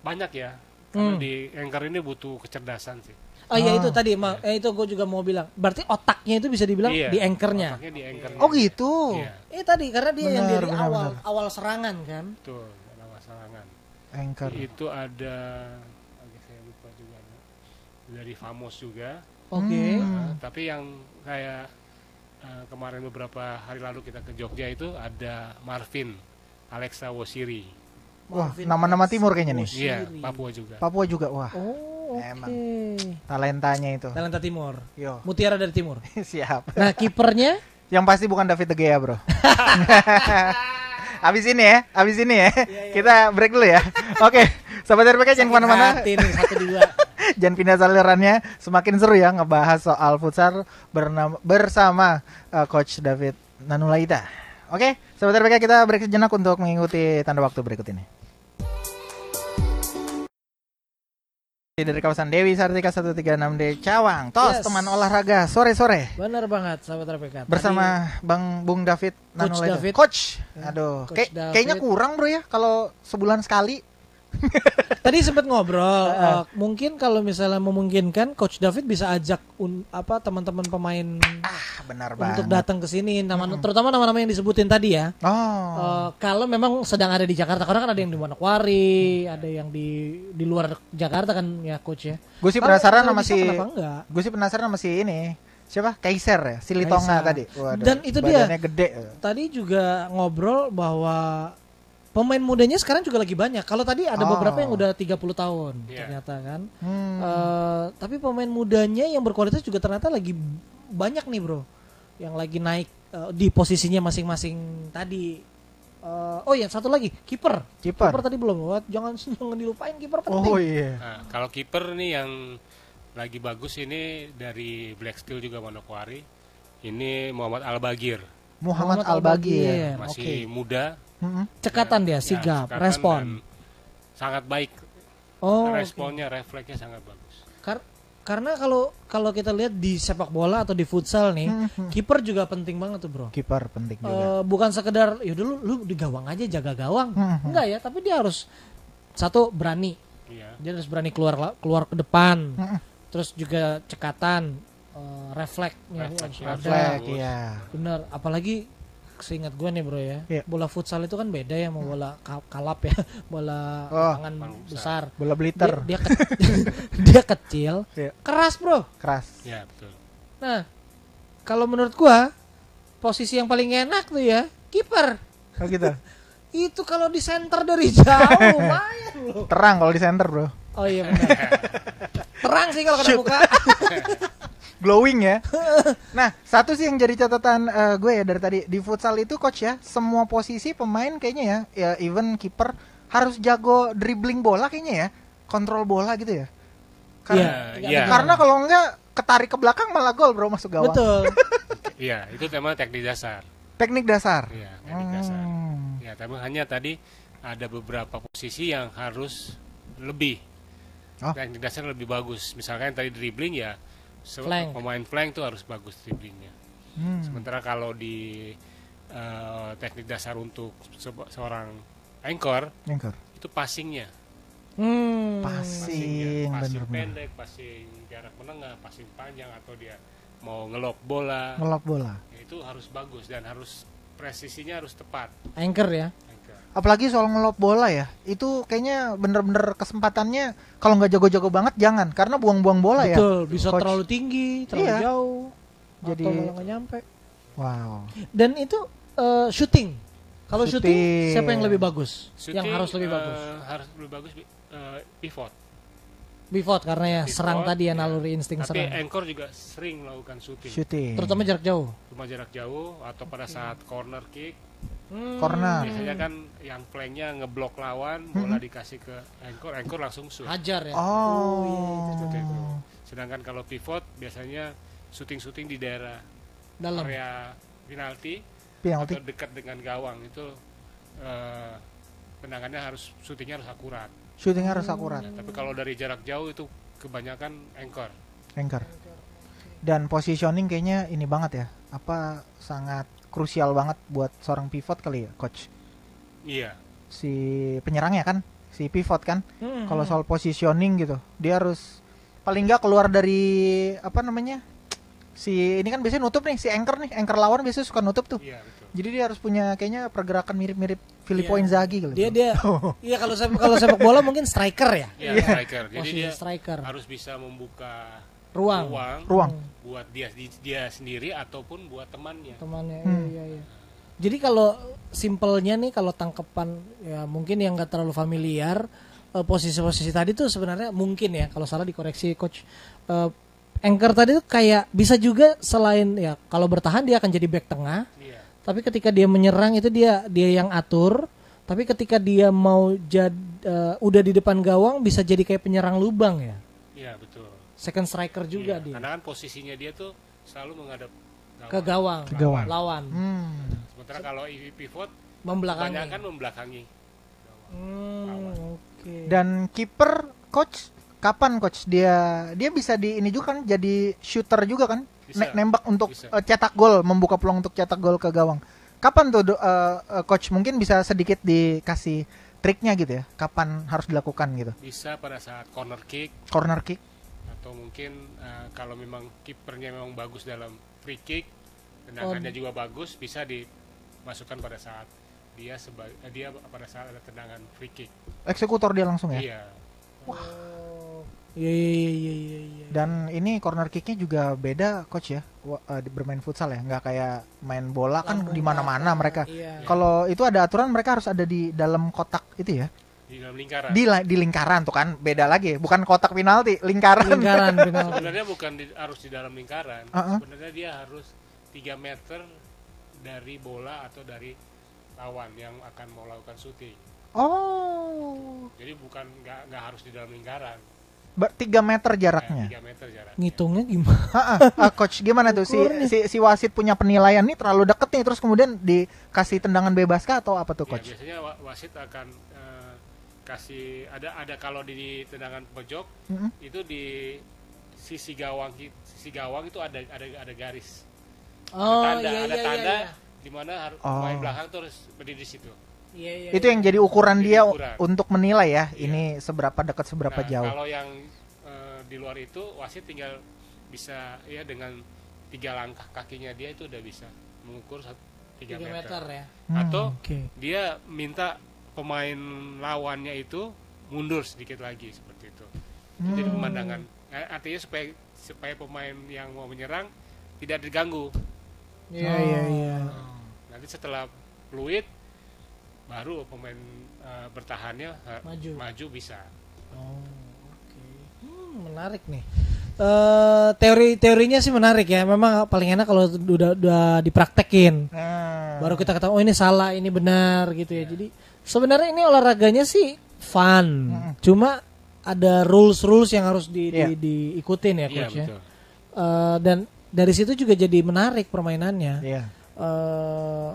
A: banyak ya. Karena
B: Hmm.
A: di anchor ini butuh kecerdasan sih.
B: Oh iya
C: Ah.
B: itu tadi, ma- eh, itu gue juga mau bilang. Berarti otaknya itu bisa dibilang
A: Iya,
B: di anchornya.
A: Otaknya di anchor.
C: Oh gitu.
A: Iya,
B: Eh tadi karena dia yang
C: Benar,
B: dari
C: benar,
B: awal
C: benar.
B: awal serangan kan.
A: betul. Ada serangan.
C: Anchor.
A: Itu ada agak saya lupa juga ada. Dari Famos juga.
B: Oke.
C: Hmm.
A: Nah, tapi yang kayak eh, kemarin beberapa hari lalu kita ke Jogja itu ada Marvin Alexa Wosiri.
C: Wah, nama-nama timur kayaknya nih.
A: Iya, Papua juga.
C: Papua juga. Wah,
B: Oh, oke.
C: Emang. talentanya itu.
B: Talenta Timur.
C: Yo.
B: Mutiara dari Timur. [laughs]
C: Siap.
B: Nah, kipernya
C: Yang pasti bukan David De Gea, Bro. [laughs] abis ini ya, abis ini ya. Kita break dulu ya. Oke, sahabat RPK jangan
B: ke mana-mana. satu dua. [laughs]
C: jangan pindah salurannya. Semakin seru ya ngebahas soal futsal bernama, bersama uh, Coach David Nanulaita. Oke, sahabat RPK kita break sejenak untuk mengikuti tanda waktu berikut ini. Dari kawasan Dewi Sartika 136D Cawang, Tos
B: Yes.
C: teman olahraga sore-sore
B: Benar banget sahabat RPK. Tadi-
C: bersama Bang Bung David Nanulaita.
B: David.
C: Coach.
B: Ya,
C: Aduh,
B: Coach
C: kayak-
B: David.
C: kayaknya kurang bro ya kalau sebulan sekali. [laughs]
B: Tadi sempat ngobrol, eh, mungkin kalau misalnya memungkinkan, Coach David bisa ajak un- apa teman-teman pemain
C: Ah, benar banget.
B: untuk datang ke sini, nama, terutama nama-nama yang disebutin tadi ya.
C: Oh.
B: Eh, kalau memang sedang ada di Jakarta, karena kan ada yang di Manokwari, ada yang di di luar Jakarta kan ya Coach ya.
C: Gue sih penasaran sama si? Gue sih penasaran sama si ini. Siapa? Kaiser ya, si Litonga
B: Kaiser.
C: tadi. Waduh,
B: Dan itu dia.
C: gede.
B: Tadi juga ngobrol bahwa pemain mudanya sekarang juga lagi banyak. Kalau tadi ada
C: Oh.
B: beberapa yang udah 30 tahun
A: Iya.
B: ternyata kan.
C: Hmm.
B: Eh, tapi pemain mudanya yang berkualitas juga ternyata lagi banyak nih bro, yang lagi naik eh, di posisinya masing-masing tadi. Eh, oh ya satu lagi kiper.
C: Kiper.
B: Tadi belum. Wah, jangan [laughs] jangan dilupain kiper penting.
C: Oh iya.
A: Nah, kalau kiper nih yang lagi bagus ini dari Black Steel juga Manokwari. Ini Muhammad Al-Bagir.
C: Muhammad,
B: Muhammad
C: Al-Bagir.
B: Al-Bagir.
A: Masih
C: Oke.
A: muda.
C: Mm-mm.
B: Cekatan dia,
A: Ya,
B: sigap,
A: cekatan
B: respon.
A: Sangat baik.
B: Oh.
A: Responnya, refleksnya sangat bagus.
B: Kar- karena kalau kalau kita lihat di sepak bola atau di futsal nih,
C: Mhm.
B: kiper juga penting banget tuh bro.
C: Kiper penting juga.
B: Eh, bukan sekedar ya dulu lu di gawang aja jaga gawang,
C: Mhm.
B: enggak ya, tapi dia harus satu berani,
A: Iya.
B: dia harus berani keluar keluar ke depan,
C: Mhm.
B: terus juga cekatan, eh, refleksnya
A: Refleks, ya.
C: Refleks, iya.
B: Bener, apalagi seingat gue nih bro ya,
C: Iya.
B: bola futsal itu kan beda ya sama bola ka- kalap ya, [laughs] bola
C: Oh.
B: besar.
C: Bola
B: Dia,
C: bliter.
B: dia, ke- [laughs] dia kecil,
C: Iya.
B: keras bro.
C: Keras.
A: Ya, betul.
B: Nah, kalau menurut gua posisi yang paling enak tuh ya kiper.
C: Oh gitu. [laughs]
B: Itu kalau di center dari jauh lumayan loh.
C: Terang kalau di center, Bro.
B: Oh iya benar. Terang sih kalau kena
C: Shoot. Glowing ya. [laughs] nah, satu sih yang jadi catatan eh, gue ya dari tadi di futsal itu coach ya, semua posisi pemain kayaknya ya, ya even kiper harus jago dribbling bola kayaknya ya, kontrol bola gitu ya. Karena,
B: Iya,
A: Iya.
C: karena kalau enggak ketarik ke belakang malah gol bro masuk gawang.
B: Betul. [laughs]
A: Iya, itu tema teknik dasar.
C: Teknik dasar.
A: Iya, teknik dasar.
C: Hmm.
A: Ya, tapi hanya tadi ada beberapa posisi yang harus lebih.
C: Oh.
A: Teknik dasar lebih bagus. Misalkan tadi dribbling ya,
B: Flank.
A: pemain flank tuh harus bagus dribblingnya.
C: Hmm.
A: Sementara kalau di eh, teknik dasar untuk se- seorang anchor
C: Anchor.
A: itu passingnya,
B: Hmm.
C: Passing,
A: passing pendek, passing jarak menengah, passing panjang atau dia mau ngelok bola,
C: Ngelap bola.
A: ya itu harus bagus dan harus presisinya harus tepat.
B: Anchor ya.
C: Apalagi soal ngelop bola ya, itu kayaknya bener-bener kesempatannya kalau nggak jago-jago banget jangan, karena buang-buang bola ya.
B: Betul, bisa
C: Coach.
B: terlalu tinggi, terlalu
C: Iya.
B: jauh.
C: Jadi-
B: nggak nyampe.
C: Wow.
B: Dan itu eh, shooting. Kalau shooting.
C: Shooting.
B: siapa yang lebih bagus? yang
A: Shooting,
B: harus lebih
A: eh,
B: bagus.
A: Harus lebih bagus eh, pivot.
B: Pivot karena ya
A: Pivot,
B: serang tadi ya
A: ya.
B: naluri insting
A: Tapi
B: serang.
A: anchor juga sering melakukan shooting.
C: Shooting.
B: Terutama jarak jauh.
A: Cuma jarak jauh atau pada saat corner kick.
B: Hmm.
C: Corner.
A: Biasanya kan yang flanknya ngeblok lawan, bola dikasih ke anchor, anchor langsung shoot.
B: Hajar ya.
C: Oh.
B: iya, itu
A: itu. Sedangkan kalau pivot biasanya shooting-shooting di daerah
B: Dalam.
A: area penalti
C: Penalti.
A: atau dekat dengan gawang itu eh, tendangannya harus shootingnya harus akurat.
C: Shooting harus akurat.
A: Nah, tapi kalau dari jarak jauh itu kebanyakan anchor.
C: Anchor. Dan positioning kayaknya ini banget ya. Apa sangat krusial banget buat seorang pivot kali ya, coach.
A: Iya.
C: Si penyerangnya kan, si pivot kan.
B: Hmm.
C: Kalau soal positioning gitu, dia harus paling nggak keluar dari apa namanya? Si ini kan biasanya nutup nih, si anchor nih, anchor lawan biasanya suka nutup tuh.
A: Iya betul.
C: Jadi dia harus punya kayaknya pergerakan mirip-mirip Filippo
B: Iya.
C: Inzaghi kali.
B: dia dia [laughs] iya kalau sepak kalau sepak bola mungkin striker ya
A: Iya striker. Jadi
B: posisi
A: dia
B: striker
A: harus bisa membuka
B: ruang
A: ruang
C: ruang.
A: Buat dia dia sendiri ataupun buat temannya.
B: temannya
C: Hmm.
B: iya iya jadi kalau simpelnya nih kalau tangkepan ya mungkin yang nggak terlalu familiar eh, posisi-posisi tadi tuh sebenarnya mungkin ya kalau salah dikoreksi coach Eh, anchor tadi tuh kayak bisa juga selain ya kalau bertahan dia akan jadi back tengah
A: Iya.
B: tapi ketika dia menyerang itu dia dia yang atur tapi ketika dia mau jad, eh, udah di depan gawang bisa jadi kayak penyerang lubang ya
A: Iya betul.
B: Second striker juga
A: Iya,
B: dia.
A: Karena kan posisinya dia tuh selalu menghadap
B: ke gawang,
C: Ke gawang.
B: lawan.
C: Hmm.
A: Sementara kalau pivot
B: membelakangi.
A: kebanyakan membelakangi.
B: Hmm, oke.
C: Dan kiper coach? Kapan coach? Dia dia bisa di ini juga kan? Jadi shooter juga kan?
A: Bisa.
C: Ne- nembak untuk
A: Bisa.
C: eh, cetak gol membuka peluang untuk cetak gol ke gawang. Kapan tuh eh, coach? Mungkin bisa sedikit dikasih triknya gitu ya? Kapan harus dilakukan gitu?
A: Bisa pada saat corner kick.
C: Corner kick
A: atau mungkin eh, kalau memang kipernya memang bagus dalam free kick tendangannya juga bagus bisa dimasukkan pada saat dia sebagai dia pada saat ada tendangan free kick.
C: eksekutor dia langsung ya
A: Iya.
B: Oh. Iya iya iya iya iya. iya.
C: dan ini corner kicknya juga beda coach ya eh, bermain futsal ya nggak kayak main bola kan di mana-mana mereka
B: Iya.
C: kalau itu ada aturan mereka harus ada di dalam kotak itu ya
A: Di dalam lingkaran.
C: di di lingkaran tuh kan beda lagi bukan kotak penalti lingkaran
B: lingkaran [laughs] penalti.
A: Sebenarnya bukan di- harus di dalam lingkaran.
C: Uh-uh.
A: Sebenarnya dia harus 3 meter dari bola atau dari lawan yang akan mau lakukan shooting.
C: oh
A: Jadi bukan nggak nggak harus di dalam lingkaran.
C: Tiga meter
A: Ya,
C: jaraknya
A: 3 meter jarak.
B: Ngitungnya gimana?
C: Ah, ah, coach gimana tuh si, si si wasit punya penilaian nih terlalu deket nih terus kemudian dikasih tendangan bebas kah atau apa tuh
A: Ya,
C: coach
A: biasanya wa- wasit akan kasih ada ada kalau di tendangan pojok
C: Mm-mm.
A: itu di sisi gawang sisi gawang itu ada ada ada garis.
B: Oh
A: ada tanda,
B: iya
A: ada
B: iya
A: tanda
B: iya.
A: di mana harus
C: Oh.
A: pemain belakang tuh harus berdiri di situ.
B: Iya iya.
C: itu yang jadi ukuran
A: Jadi
C: dia
A: ukuran.
C: untuk menilai ya
A: Iya.
C: ini seberapa dekat seberapa
A: Nah,
C: jauh
A: Kalau yang eh, di luar itu wasit tinggal bisa ya dengan tiga langkah kakinya dia itu udah bisa mengukur sat- tiga
B: 3
A: meter.
B: meter ya.
C: Hmm,
A: atau
B: Oke.
A: Dia minta pemain lawannya itu mundur sedikit lagi seperti itu.
C: Hmm.
A: Jadi pemandangan eh, artinya supaya supaya pemain yang mau menyerang tidak diganggu.
B: Iya
C: Oh.
B: iya iya.
A: Nanti setelah fluid baru pemain eh, bertahannya eh,
B: Maju.
A: maju bisa.
B: Oh, oke. Hmm, menarik nih. Eh teori-teorinya sih menarik ya. Memang paling enak kalau udah udah dipraktekin.
C: Nah.
B: Baru kita ketahui oh ini salah, ini benar gitu ya. Jadi sebenarnya ini olahraganya sih fun.
C: Mm-mm.
B: Cuma ada rules-rules yang harus di,
C: Iya.
B: di- diikutin ya
A: Iya
B: coach ya.
A: betul.
B: Eh, dan dari situ juga jadi menarik permainannya.
C: Iya.
B: Eh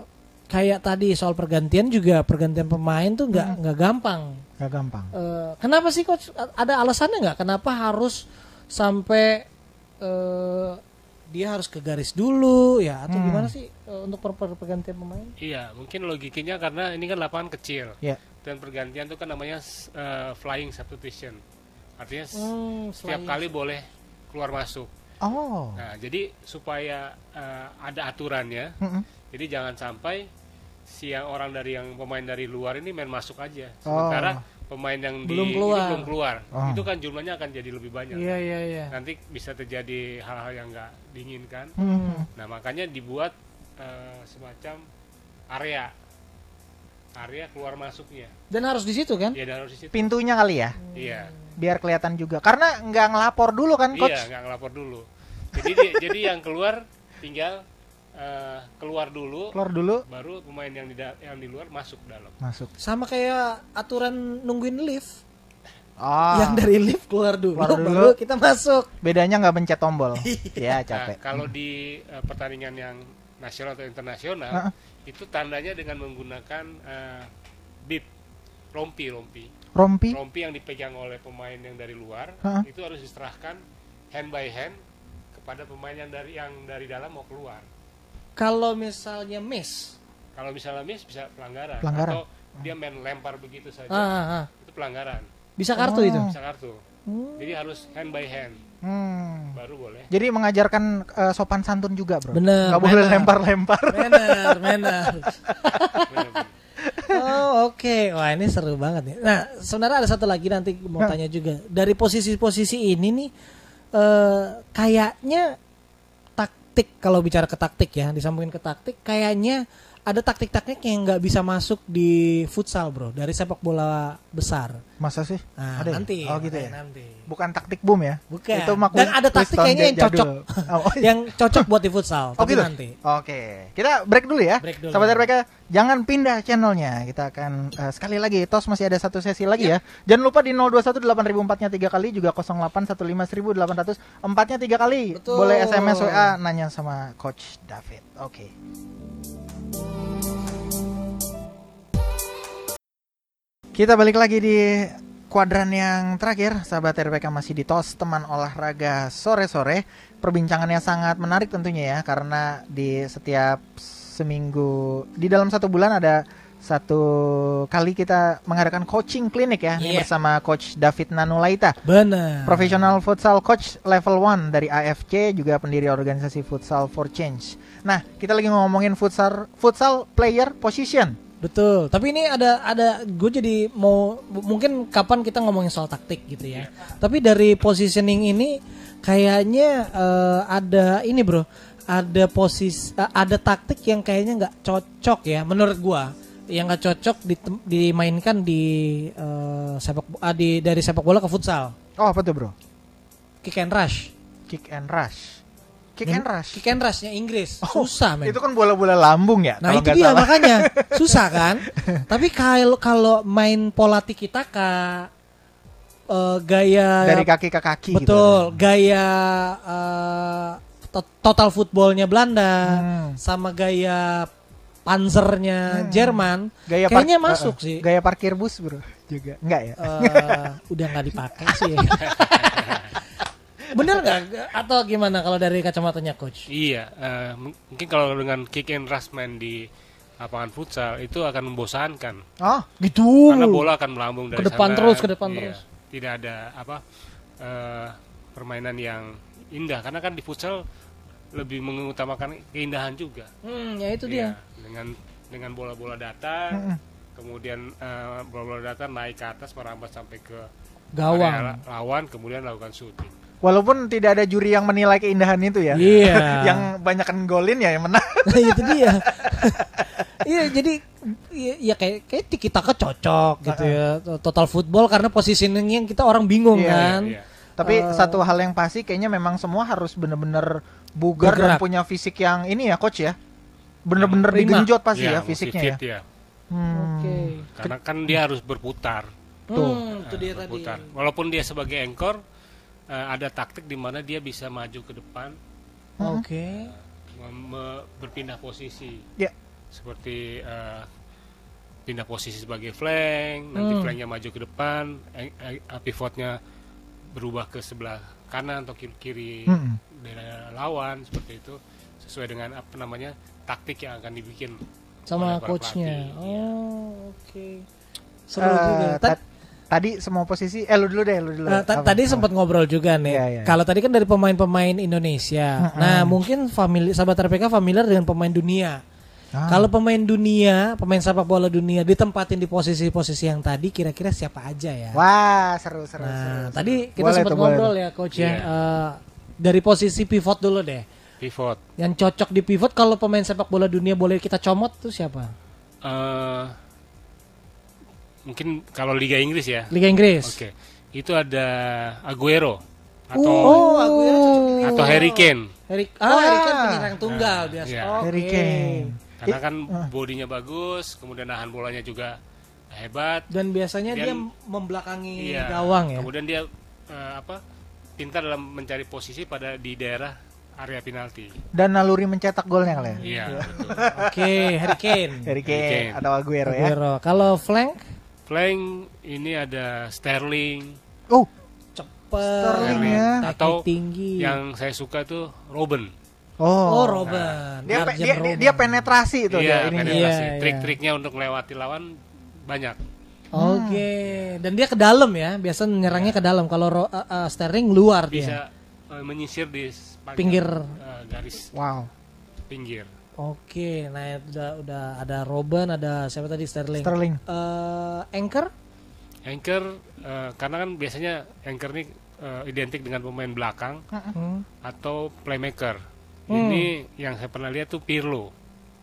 B: kayak tadi soal pergantian juga pergantian pemain tuh nggak nggak gampang.
C: Gak gampang.
B: Eh, kenapa sih coach? Ada alasannya nggak? Kenapa harus sampai eh dia harus ke garis dulu ya? Atau
C: Hmm.
B: gimana sih eh, untuk per- per- pergantian pemain?
A: Iya, mungkin logikanya karena ini kan lapangan kecil
C: Iya.
A: dan pergantian itu kan namanya eh, flying substitution. Artinya
B: Hmm,
A: setiap kali boleh keluar masuk.
C: Oh.
A: Nah, jadi supaya eh, ada aturannya,
C: Mm-mm.
A: jadi jangan sampai si yang orang dari yang pemain dari luar ini main masuk aja.
C: Oh.
A: Pemain yang di
B: Belum
A: ini
B: keluar.
A: belum keluar.
C: Oh.
A: Itu kan jumlahnya akan jadi lebih banyak.
B: Iya iya iya.
A: Nanti bisa terjadi hal-hal yang nggak diinginkan.
C: Hmm.
A: Nah, makanya dibuat eh, semacam area area keluar masuknya.
B: Dan harus di situ kan?
A: Ya dan harus di situ.
C: Pintunya kali ya,
A: Iya.
C: biar kelihatan juga. Karena nggak ngelapor dulu kan, coach?
A: Iya, nggak ngelapor dulu. Jadi di- jadi yang keluar tinggal eh, keluar dulu
C: Keluar dulu,
A: baru pemain yang di yang di luar masuk dalam.
C: masuk.
B: Sama kayak aturan nungguin lift.
C: Oh.
B: Yang dari lift keluar dulu,
C: Keluar dulu.
B: baru kita masuk.
C: Bedanya nggak pencet tombol. [laughs] ya
A: Nah,
C: capek.
A: kalau di eh, pertandingan yang nasional atau internasional
C: Heeh.
A: itu tandanya dengan menggunakan eh, bib rompi rompi
C: Rompi.
A: rompi yang dipegang oleh pemain yang dari luar
C: Heeh.
A: itu harus diserahkan hand by hand kepada pemain yang dari yang dari dalam mau keluar
B: Kalau misalnya miss,
A: Kalau misalnya miss bisa pelanggaran.
C: Pelanggaran.
A: Atau dia main lempar begitu saja.
B: ah, ah, ah.
A: Itu pelanggaran.
B: bisa kartu
C: Oh.
B: itu.
A: Bisa kartu. Jadi harus hand by hand
C: Hmm.
A: baru boleh.
C: Jadi mengajarkan eh, sopan santun juga, Bro.
B: Bener,
C: Nggak boleh
B: bener.
C: lempar-lempar.
B: Benar, benar.
A: Benar-benar. [laughs]
B: Oh oke, wah ini seru banget nih. Nah sebenarnya ada satu lagi nanti mau
C: Nah.
B: tanya juga dari posisi-posisi ini nih, eh kayaknya taktik kalau bicara ke taktik ya, disambungin ke taktik, kayaknya ada taktik-taktik yang nggak bisa masuk di futsal bro, dari sepak bola besar.
C: Masa sih?
B: Nah
C: Ada ya?
B: nanti,
C: Oh gitu ya.
B: nanti.
C: Bukan taktik boom ya?
B: Bukan.
C: Itu mah
B: Dan ada taktik kayaknya yang cocok, [laughs]
C: Oh,
B: yang cocok buat di futsal. [laughs]
C: Oh
B: tapi
C: gitu?
B: nanti.
C: Oke, kita break dulu ya.
B: Break dulu.
C: Sahabat RPK, jangan pindah channelnya. Kita akan eh, sekali lagi, tos masih ada satu sesi lagi ya. Jangan lupa di 021 8004 nya 3 kali, juga 08 15 800 4 nya 3 kali.
B: Betul.
C: Boleh SMS WA nanya sama Coach David. Oke. Kita balik lagi di kuadran yang terakhir, sahabat RPK masih di TOS teman olahraga sore-sore. Perbincangannya sangat menarik tentunya ya, karena di setiap seminggu, di dalam satu bulan ada satu kali kita mengadakan coaching klinik ya, ini
B: Iya.
C: bersama Coach David Nanulaita.
B: Benar.
C: Professional futsal coach level 1 dari AFC juga pendiri organisasi Futsal for Change. Nah, kita lagi ngomongin futsal futsal player position.
B: Betul. Tapi ini ada ada gue jadi mau mungkin kapan kita ngomongin soal taktik gitu ya. Tapi dari positioning ini kayaknya eh, ada ini bro, ada posisi eh, ada taktik yang kayaknya nggak cocok ya menurut gua yang nggak cocok dimainkan di eh, sepak ah, di dari sepak bola ke futsal.
C: Oh, apa tuh, Bro?
B: Kick and rush.
C: Kick and rush. Kick and rush.
B: Kick and rushnya Inggris.
C: Oh,
B: Susah men.
C: Itu kan bola-bola lambung ya,
B: Nah itu dia
C: salah.
B: makanya [laughs] susah kan. Tapi kalau kalau main pola tiki taka eh, gaya
C: Dari kaki ke kaki gitu.
B: betul gaya eh, to- total footballnya Belanda
C: Hmm.
B: sama gaya panzernya Jerman
C: Gaya
B: kayaknya
C: par-
B: masuk
C: eh,
B: sih.
C: Gaya parkir bus, Bro. Juga. Enggak ya?
B: Eh, udah nggak dipakai sih. [laughs] Bener nggak atau gimana kalau dari kacamatanya coach?
A: Iya, eh, m- mungkin kalau dengan kick and rush main di lapangan futsal itu akan membosankan.
C: Oh,
B: Gitu.
A: Karena bola akan melambung dari
B: Ke depan
A: sana.
B: terus, ke depan
A: Iya,
B: terus.
A: Tidak ada apa eh, permainan yang indah karena kan di futsal lebih mengutamakan keindahan juga.
B: Hmm, ya itu
A: Iya,
B: dia.
A: Dengan dengan bola-bola datang, kemudian eh, bola-bola datang naik ke atas merambat sampai ke
B: Gawang.
A: area lawan, kemudian lakukan shooting.
C: walaupun tidak ada juri yang menilai keindahan itu ya.
B: Iya. [laughs]
C: yang banyakkan golin ya yang menang. [laughs]
B: Nah, itu dia. [laughs] Iya, jadi ya, ya kayak kayak tiki taka cocok gitu ya. Total football karena positioningnya kita orang bingung
C: Iya,
B: kan.
A: Iya.
C: Tapi
B: Eh.
C: satu hal yang pasti kayaknya memang semua harus bener-bener bugar dan
B: Bergerak.
C: punya fisik yang ini ya coach ya. Bener-bener
B: Prima.
C: digenjot pasti
A: Iya,
C: ya
A: mesti
C: fisiknya
A: fit
C: ya.
A: ya.
C: Hmm.
B: Oke.
A: Karena kan dia harus berputar.
C: Tuh.
B: Hmm, itu dia tadi.
A: berputar. Walaupun dia sebagai anchor eh, ada taktik di mana dia bisa maju ke depan
B: Oke.
A: mem- me- berpindah posisi.
C: Ya.
A: Seperti eh, pindah posisi sebagai flank, nanti
B: Hmm.
A: flanknya maju ke depan, eh, eh, pivotnya berubah ke sebelah kanan atau kiri, kiri
C: Mm-mm.
A: daerah lawan seperti itu sesuai dengan apa namanya taktik yang akan dibikin
B: Sama coachnya.
A: pelatih. Iya.
B: Oh, oke. Seru
C: Eh,
B: juga. Ta-
C: ta- tadi semua posisi eh lu dulu deh, lu dulu.
B: eh, ta-
C: Apa?
B: tadi sempat ngobrol juga nih.
C: Iya, iya.
B: Kalau tadi kan dari pemain-pemain Indonesia. Nah, mungkin famili sahabat RPK familiar dengan pemain dunia.
C: Ah.
B: Kalau pemain dunia, pemain sepak bola dunia ditempatin di posisi-posisi yang tadi, kira-kira siapa aja ya?
C: Wah, seru seru seru.
B: Nah,
C: seru.
B: tadi kita
C: Boleh
B: sempat
C: tuh,
B: ngobrol ya, coach ya.
A: Iya.
B: Eh, dari posisi pivot dulu deh.
A: Pivot.
B: Yang cocok di pivot kalau pemain sepak bola dunia boleh kita comot tuh siapa?
A: Eh, mungkin kalau Liga Inggris ya.
B: Liga Inggris.
A: Oke. Itu ada Aguero atau
B: Oh, Aguero cocok.
A: atau Harry Kane.
B: Harry, ah,
C: Wah.
B: Harry Kane penyerang tunggal biasa.
A: Iya.
B: Oke.
C: Harry Kane.
A: Karena kan bodinya bagus, kemudian nahan bolanya juga hebat.
B: Dan biasanya dia
A: Dan-
B: membelakangi
A: Iya.
B: gawang ya.
A: Kemudian dia eh, apa? Pintar dalam mencari posisi pada di daerah area penalti.
C: Dan naluri mencetak golnya kali ya.
A: Iya, betul.
B: Oke, [laughs] Harry Kane.
C: Harry Kane atau Aguero ya.
B: Aguero. Kalau flank
A: Flank ini ada Sterling
C: Oh,
B: cepet,
C: Sterling ya.
A: atau
B: tinggi.
A: yang saya suka tuh Robin.
C: Oh.
B: Oh, Robin.
C: Dia, pe- dia, dia,
B: Robben.
C: dia penetrasi itu
A: iya,
C: dia ininya.
A: penetrasi.
B: Iya, iya.
A: Trik-triknya untuk melewati lawan banyak.
B: Oke. Dan dia ke dalam ya. Biasa nyerangnya ke dalam. Kalau uh, uh, Sterling luar dia.
A: Bisa eh, menyisir di sepanjang,
B: Pinggir.
A: eh, garis
C: Wow.
A: pinggir.
B: Oke. Nah, udah udah ada Robin, ada siapa tadi Sterling.
C: Sterling.
B: Eh, anchor?
A: Anchor eh, karena kan biasanya anchor ini eh, identik dengan pemain belakang
B: Hmm.
A: atau playmaker.
B: Hmm.
A: Ini yang saya pernah lihat tuh Pirlo.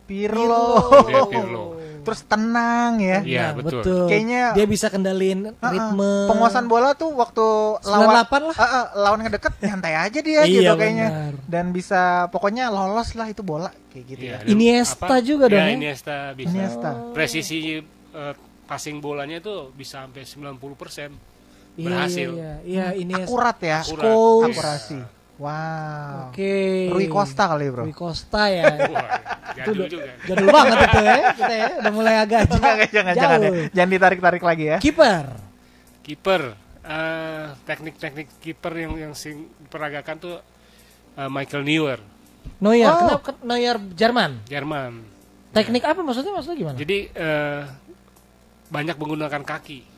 C: Pirlo.
A: Dia [laughs] Pirlo.
C: Terus tenang ya.
A: Iya,
B: Nah,
A: betul.
C: Kayaknya-
B: dia bisa kendalin
C: ah.
B: ritme.
C: penguasaan bola tuh waktu lawan
B: 98 lah.
C: Ah, ah, lawan ngedeket [laughs] nyantai aja dia
B: Iya,
C: gitu kayaknya.
B: benar.
C: Dan bisa pokoknya lolos lah itu bola kayak gitu
A: Iya,
C: ya.
B: Iniesta juga dong
A: Ya? Iniesta bisa.
C: Iniesta.
A: Presisi eh, passing bolanya itu bisa sampai 90%.
B: Iya,
A: Berhasil.
B: Iya, iya, ini
C: Akurat ya.
A: Akurat.
C: Akurasi. Wow.
B: Oke.
C: Rui Costa kali, Bro.
B: Rui Costa ya. [laughs]
A: Jadul juga.
B: Jadul banget itu ya. Kita ya udah mulai agak
C: Jangan, jangan, jangan, jangan, ya.
B: jauh.
C: jangan ditarik-tarik lagi ya.
B: Kiper.
A: Kiper eh, teknik-teknik kiper yang yang sing peragakan tuh eh, Michael Neuer,
B: Neuer.
C: Oh.
B: Kenapa ke- Neuer Jerman?
A: Jerman.
B: Teknik apa maksudnya? Maksudnya gimana?
A: Jadi eh, banyak menggunakan kaki.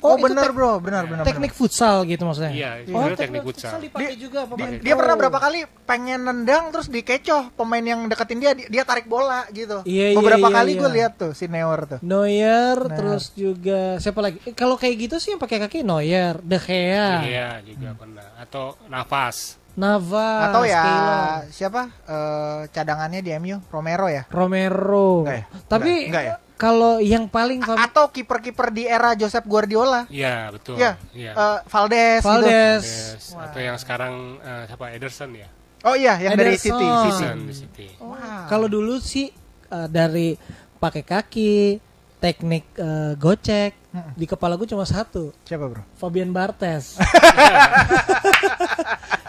C: Oh,
B: itu
C: benar, Bro. Benar, benar.
B: Teknik futsal gitu maksudnya.
A: Iya,
B: Oh,
A: teknik futsal.
B: dipakai juga
C: Dia,
B: pemain.
C: dia pernah berapa kali pengen nendang terus dikecoh pemain yang deketin dia dia, dia tarik bola gitu.
B: Iya, iya,
C: Beberapa
B: iya,
C: kali
B: iya.
C: gue lihat tuh si Neuer tuh.
B: Neuer,
C: Nah.
B: terus juga siapa lagi? Eh, kalau kayak gitu sih yang pakai kaki Neuer, De Gea,
A: Iya, juga pernah. Atau nafas.
B: Navas,
C: Atau ya
B: Keylor,
C: siapa eh, cadangannya di MU Romero ya.
B: Romero.
C: Enggak ya?
B: Tapi
C: Enggak, enggak ya?
B: Kalau yang paling fam-
C: Atau kiper-kiper di era Josep Guardiola.
A: Iya, betul.
C: Ya,
A: Iya.
C: eh, Valdes, gitu.
B: Valdes.
A: Atau yang sekarang eh, siapa Ederson ya?
C: Oh iya, yang dari
B: Ederson.
C: City, City.
A: City.
C: Wow.
B: Kalau dulu sih eh, dari pakai kaki, teknik eh, gocek,
C: Mm-mm.
B: di kepala gue cuma satu,
C: Siapa, Bro?
B: Fabian Bartes. [laughs]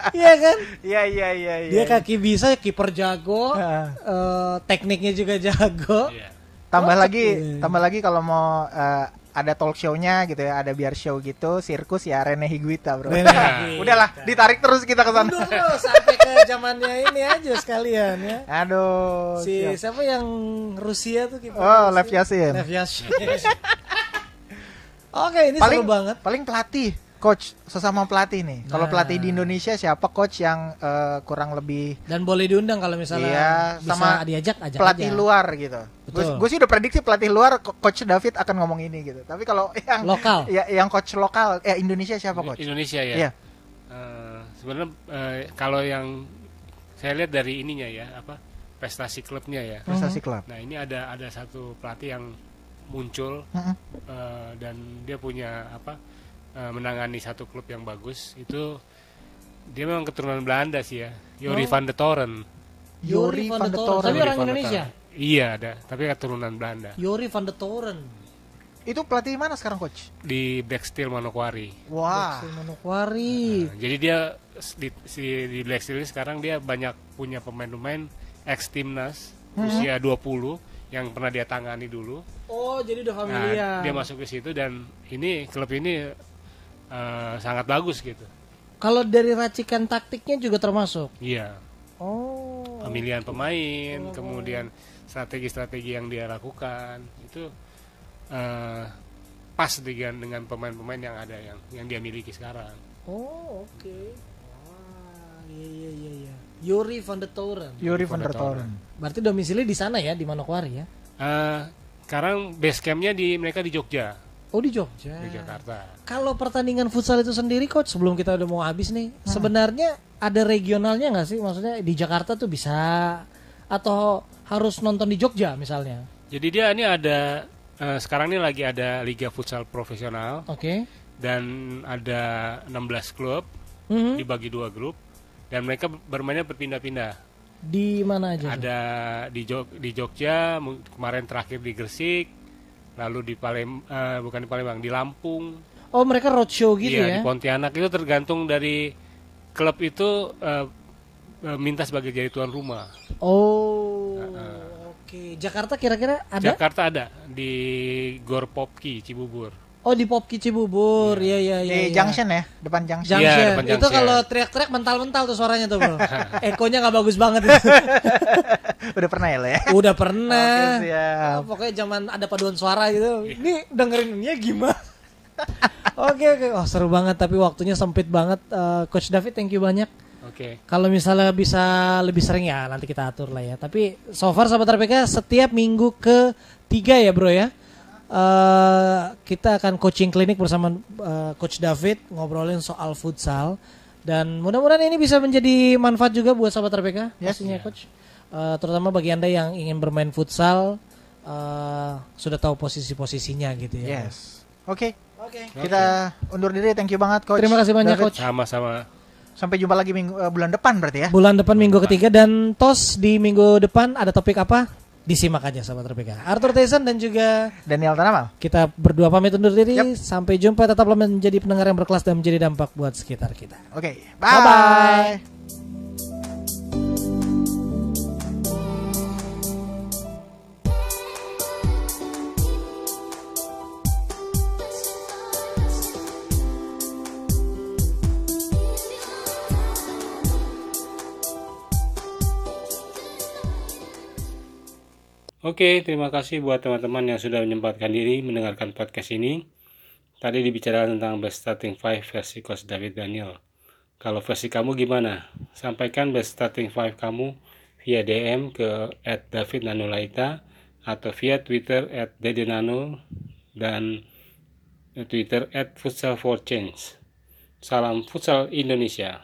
B: Iya kan?
C: Iya, iya, iya, iya.
B: Dia kaki bisa, kiper jago,
C: Heeh.
B: eh, tekniknya juga jago.
A: Iya.
C: Tambah
B: Oh,
C: lagi
B: oke.
C: tambah lagi kalau mau eh, ada talk show-nya gitu ya ada biar show gitu sirkus ya Rene Higuita bro
B: Rene Higuita. [laughs]
C: udahlah ditarik terus kita ke sana
B: sampai ke zamannya ini aja sekalian ya.
C: aduh
B: Si
C: siap.
B: siapa yang Rusia tuh kiper
C: oh? Lev Yashin
B: Lev Yashin. [laughs] Oke, ini
C: paling
B: seru banget.
C: paling pelatih coach sesama pelatih nih kalau
B: Nah.
C: pelatih di Indonesia siapa coach yang eh, kurang lebih
B: Dan boleh diundang kalau misalnya
C: Iya,
B: bisa
C: sama
B: diajak ajak
C: pelatih
B: aja.
C: luar gitu gue sih udah prediksi pelatih luar Co- coach David akan ngomong ini gitu tapi kalau [laughs] yang
B: Lokal.
C: ya yang coach lokal ya Indonesia siapa coach
A: Indonesia ya.
C: Iya.
A: Eh, sebenarnya eh, kalau yang saya lihat dari ininya ya apa prestasi klubnya ya.
C: prestasi klub
A: Nah ini ada ada satu pelatih yang muncul
C: Mm-mm.
A: eh, dan dia punya apa eh, menangani satu klub yang bagus itu dia memang keturunan Belanda sih ya Yori
B: Oh.
A: van de Toren.
B: Yori van de Toren. Tapi orang Indonesia.
A: Iya ada tapi keturunan Belanda
B: Yori van de Toren.
C: itu pelatih mana sekarang coach
A: di Black Steel Manokwari.
C: wah
B: Bakso Manokwari.
A: Nah, jadi dia di, si, di Black Steel ini sekarang dia banyak punya pemain-pemain ex timnas usia 20 yang pernah dia tangani dulu.
B: Oh, jadi udah
A: Nah,
B: familiar.
A: dia masuk ke situ dan ini klub ini eh, sangat bagus gitu.
B: Kalau dari racikan taktiknya juga termasuk.
A: Iya,
B: Oh.
A: pemilihan pemain, kemudian strategi-strategi yang dia lakukan itu eh, pas dengan dengan pemain-pemain yang ada yang yang dia miliki sekarang.
B: Oh, oke. Wah, iya iya iya iya. Yuri van de Toren.
C: Yuri van der
A: der
C: Toren
B: Berarti domisili di sana ya, di Manokwari ya.
A: Eh, sekarang base campnya di mereka di Jogja,
B: Oh, di Jogja.
A: di Jakarta.
B: Kalau pertandingan futsal itu sendiri coach, sebelum kita udah mau habis nih, sebenarnya ada regionalnya nggak sih? Maksudnya di Jakarta tuh bisa atau harus nonton di Jogja misalnya?
A: Jadi dia ini ada eh, sekarang ini lagi ada liga futsal profesional
B: Oke.
A: dan ada 16 klub
B: Mhm.
A: dibagi dua grup dan mereka bermainnya berpindah-pindah.
B: Di mana aja? tuh?
A: Ada di Jog di Jogja kemarin terakhir di Gresik, lalu di Palem eh, bukan di Palembang di Lampung,
B: Oh, mereka roadshow gitu
A: iya
B: ya.
A: di Pontianak itu tergantung dari klub itu eh, eh, minta sebagai jadi tuan rumah.
B: Oh.
A: Heeh.
B: Oke, Jakarta kira-kira ada?
A: Jakarta ada di Gor Popki Cibubur.
B: Oh di Popki Cibubur, iya iya iya.
C: Di
B: iya.
C: junction ya, depan junction.
B: Junction.
D: Iya, depan
B: Itu
D: junction.
B: kalau teriak-teriak mental-mental tuh suaranya tuh bro. [laughs] Ekonya nggak bagus banget. itu. [laughs]
C: Udah pernah ya lo ya?
B: Udah pernah.
C: Oke, siap.
B: Oh, pokoknya zaman ada paduan suara gitu. Ini dengerinnya gimana? [laughs] Oke oke, oh seru banget tapi waktunya sempit banget. Eh, Coach David, thank you banyak.
D: Oke.
B: Kalau misalnya bisa lebih sering ya nanti kita atur lah ya. Tapi so far sahabat RPK setiap minggu ke tiga ya bro ya. Eh kita akan coaching klinik bersama eh, Coach David ngobrolin soal futsal dan mudah-mudahan ini bisa menjadi manfaat juga buat sahabat RPK
C: Yes.
B: pastinya Coach. Eh, terutama bagi anda yang ingin bermain futsal eh, sudah tahu posisi-posisinya gitu ya.
C: Yes. Oke,
B: Oke.
C: kita undur diri. Thank you banget coach.
B: Terima kasih banyak
C: David.
B: Coach.
D: Sama-sama.
C: Sampai jumpa lagi minggu eh, bulan depan berarti ya.
B: Bulan depan minggu ketiga dan tos di minggu depan ada topik apa? Disimak aja sahabat RPK. Arthur Tyson dan juga
C: Daniel Tanamal.
B: kita berdua pamit undur diri.
C: Yap.
B: Sampai jumpa tetaplah menjadi pendengar yang berkelas dan menjadi dampak buat sekitar kita.
C: Oke,
B: Bye-bye.
C: bye.
D: Oke, terima kasih buat teman-teman yang sudah menyempatkan diri mendengarkan podcast ini. Tadi dibicarakan tentang best starting five versi Coach David Daniel. Kalau versi kamu gimana? Sampaikan best starting five kamu via DM ke @davidnanulaita atau via Twitter @dedinanul dan Twitter @futsal for change. Salam futsal Indonesia.